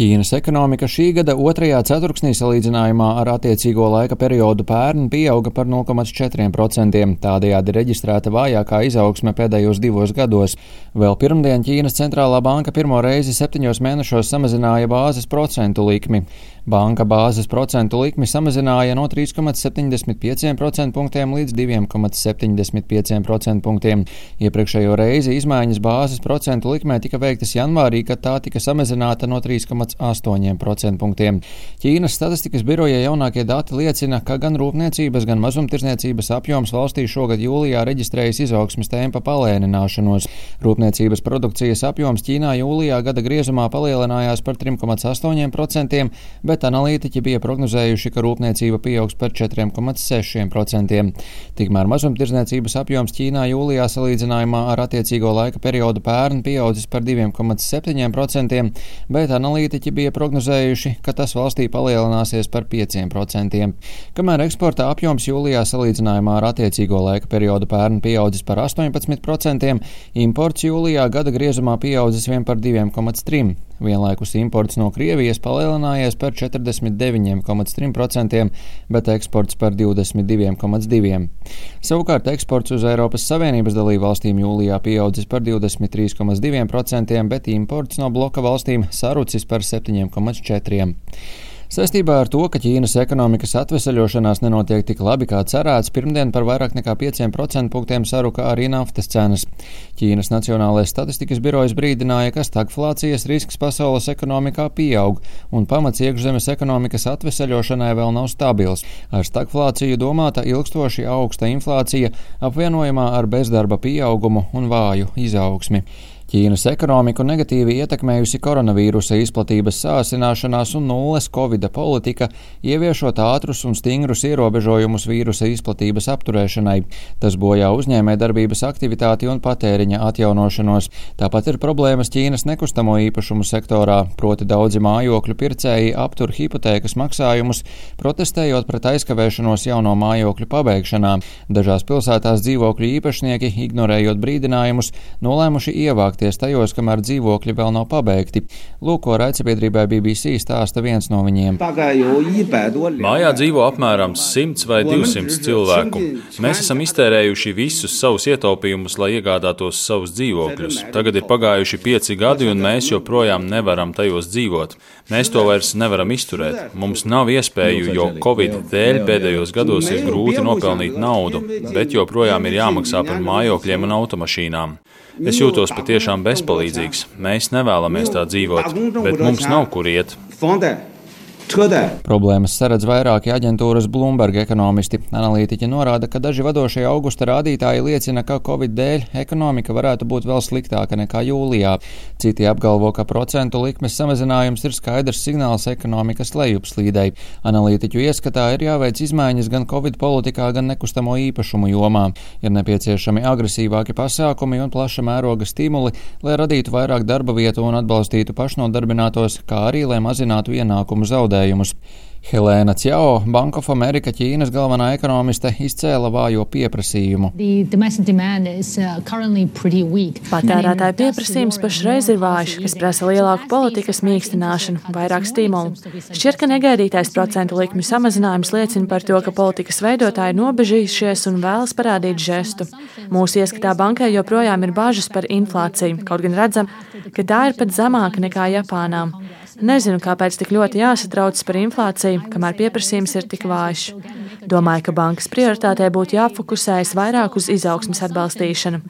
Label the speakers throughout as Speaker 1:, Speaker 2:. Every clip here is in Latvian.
Speaker 1: Ķīnas ekonomika šī gada otrajā ceturksnī salīdzinājumā ar attiecīgo laika periodu pērn pieauga par 0,4%, tādējādi reģistrēta vājākā izaugsme pēdējos divos gados. Vēl pirmdien Ķīnas centrālā banka pirmo reizi septiņos mēnešos samazināja bāzes procentu likmi. Banka bāzes procentu likmi samazināja no 3,75% punktiem līdz 2,75% punktiem. Iepriekšējo reizi izmaiņas bāzes procentu likmē tika veiktas janvārī, kad tā tika samazināta no 3,8% punktiem. Ķīnas statistikas biroja jaunākie dati liecina, ka gan rūpniecības, gan mazumtirdzniecības apjoms valstī šogad jūlijā reģistrējas izaugsmes tempa palēnināšanos. Rūpniecības produkcijas apjoms Ķīnā jūlijā gada griezumā palielinājās par 3,8%, bet analītiķi bija prognozējuši, ka rūpniecība pieaugs par 4,6%. Tikmēr mazumtirdzniecības apjoms Ķīnā jūlijā salīdzinājumā ar attiecīgo laika periodu pērn pieaudzis par 2,7%, bet analītiķi bija prognozējuši, ka tas valstī palielināsies par 5%. Kamēr eksporta apjoms jūlijā salīdzinājumā ar attiecīgo laika periodu pērn pieaudzis par 18%, imports jūlijā gada griezumā pieaudzis vien par 2,3%. Vienlaikus imports no Krievijas palielinājies par 49,3%, bet eksports par 22,2%. Savukārt eksports uz Eiropas Savienības dalību valstīm jūlijā pieaudzis par 23,2%, bet imports no bloka valstīm sarucis par 7,4%. Saistībā ar to, ka Ķīnas ekonomikas atvesaļošanās nenotiek tik labi kā cerēts, pirmdien par vairāk nekā 5% punktiem saruka arī naftas cenas. Ķīnas Nacionālais statistikas birojas brīdināja, ka stagflācijas risks pasaules ekonomikā pieaug, un pamats iekšzemes ekonomikas atvesaļošanai vēl nav stabils. Ar stagflāciju domāta ilgstoši augsta inflācija, apvienojamā ar bezdarba pieaugumu un vāju izaugsmi. Ķīnas ekonomiku negatīvi ietekmējusi koronavīrusa izplatības sāsināšanās un nulles covida politika, ieviešot ātrus un stingrus ierobežojumus vīrusa izplatības apturēšanai. Tas bojā uzņēmē darbības aktivitāti un patēriņa atjaunošanos. Tāpat ir problēmas Ķīnas nekustamo īpašumu sektorā, proti daudzi mājokļu pircēji aptur hipotēkas maksājumus, protestējot pret aizkavēšanos jauno mājokļu pabeigšanā. Dažās pilsētās dzīvokļu īpašnieki, ignorējot brīdinājumus, nolēmuši ievākt iesaistīties tajos, kamēr dzīvokļi vēl nav pabeigti. Lūk, ko raidsabiedrībai BBC stāsta viens no viņiem.
Speaker 2: Mājā dzīvo apmēram 100 vai 200 cilvēku. Mēs esam iztērējuši visus savus ietaupījumus, lai iegādātos savus dzīvokļus. Tagad ir pagājuši pieci gadi, un mēs joprojām nevaram tajos dzīvot. Mēs to vairs nevaram izturēt. Mums nav iespēju, jo Covid dēļ pēdējos gados ir grūti nopelnīt naudu, bet joprojām ir jāmaksā par mājokļiem un automašīnām. Es jūtos patiešām bezpalīdzīgs. Mēs nevēlamies tā dzīvot, bet mums nav kur iet.
Speaker 1: Problēmas saredz vairāki aģentūras Bloomberg ekonomisti. Analītiķi norāda, ka daži vadošie augusta rādītāji liecina, ka Covid dēļ ekonomika varētu būt vēl sliktāka nekā jūlijā. Citi apgalvo, ka procentu likmes samazinājums ir skaidrs signāls ekonomikas lejupslīdei. Analītiķu ieskatā ir jāveic izmaiņas gan Covid politikā, gan nekustamo īpašumu jomā. Ir nepieciešami agresīvāki pasākumi un plaša mēroga stimuli, lai radītu vairāk darba vietu un atbalstītu pašnodarbinātos, kā arī lai mazinātu ienākumu zaudējumus zaudējumus. Helēna Ciao, Bank of America Ķīnas galvenā ekonomiste, izcēla vājo pieprasījumu.
Speaker 3: Uh, Patērētāju pieprasījums pašreiz ir vājš, kas prasa lielāku politikas mīkstināšanu, vairāk stimulu. Šķiet, ka negaidītais procentu likmju samazinājums liecina par to, ka politikas veidotāji nobežījušies un vēlas parādīt žestu. Mūsu ieskatā bankai joprojām ir bažas par inflāciju, kaut gan redzam, ka tā ir pat zemāka nekā Japānā. Nezinu, kāpēc tik ļoti jāsatraucas par inflāciju, kamēr pieprasījums ir tik vājš. Domāju, ka bankas prioritātē būtu jāfokusējas vairāk uz izaugsmas atbalstīšanu.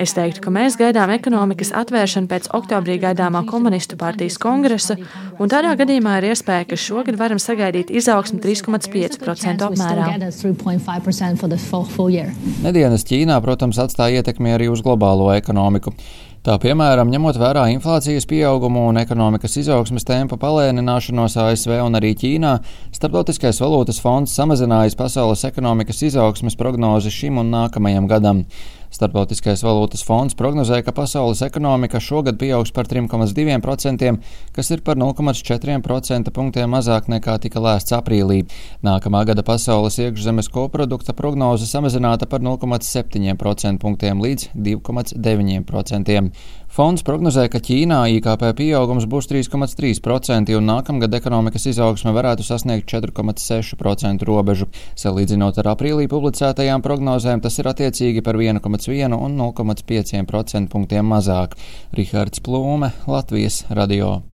Speaker 3: Es teiktu, ka mēs gaidām ekonomikas atvēršanu pēc oktobrī gaidāmā komunistu partijas kongresa, un tādā gadījumā ir iespēja, ka šogad varam sagaidīt izaugsmu 3,5% apmērā.
Speaker 1: Nedēļas Ķīnā, protams, atstāja ietekmi arī uz globālo ekonomiku. Tā piemēram, ņemot vērā inflācijas pieaugumu un ekonomikas izaugsmes tempa palēnināšanos ASV un arī Ķīnā, Startautiskais valūtas fonds samazinājis pasaules ekonomikas izaugsmes prognozi šim un nākamajam gadam. Startautiskais valūtas fonds prognozē, ka pasaules ekonomika šogad pieaugs par 3,2%, kas ir par 0,4% punktiem mazāk nekā tika lēsts aprīlī. Nākamā gada pasaules iekšzemes koprodukta prognoze samazināta par 0,7% punktiem līdz 2,9%. Fonds prognozē, ka Ķīnā IKP pieaugums būs 3,3% un nākamgad ekonomikas izaugsme varētu sasniegt 4,6% robežu. Salīdzinot ar aprīlī publicētajām prognozēm, tas ir attiecīgi par 1,1 un 0,5% punktiem mazāk. Rihards Plūme, Latvijas radio.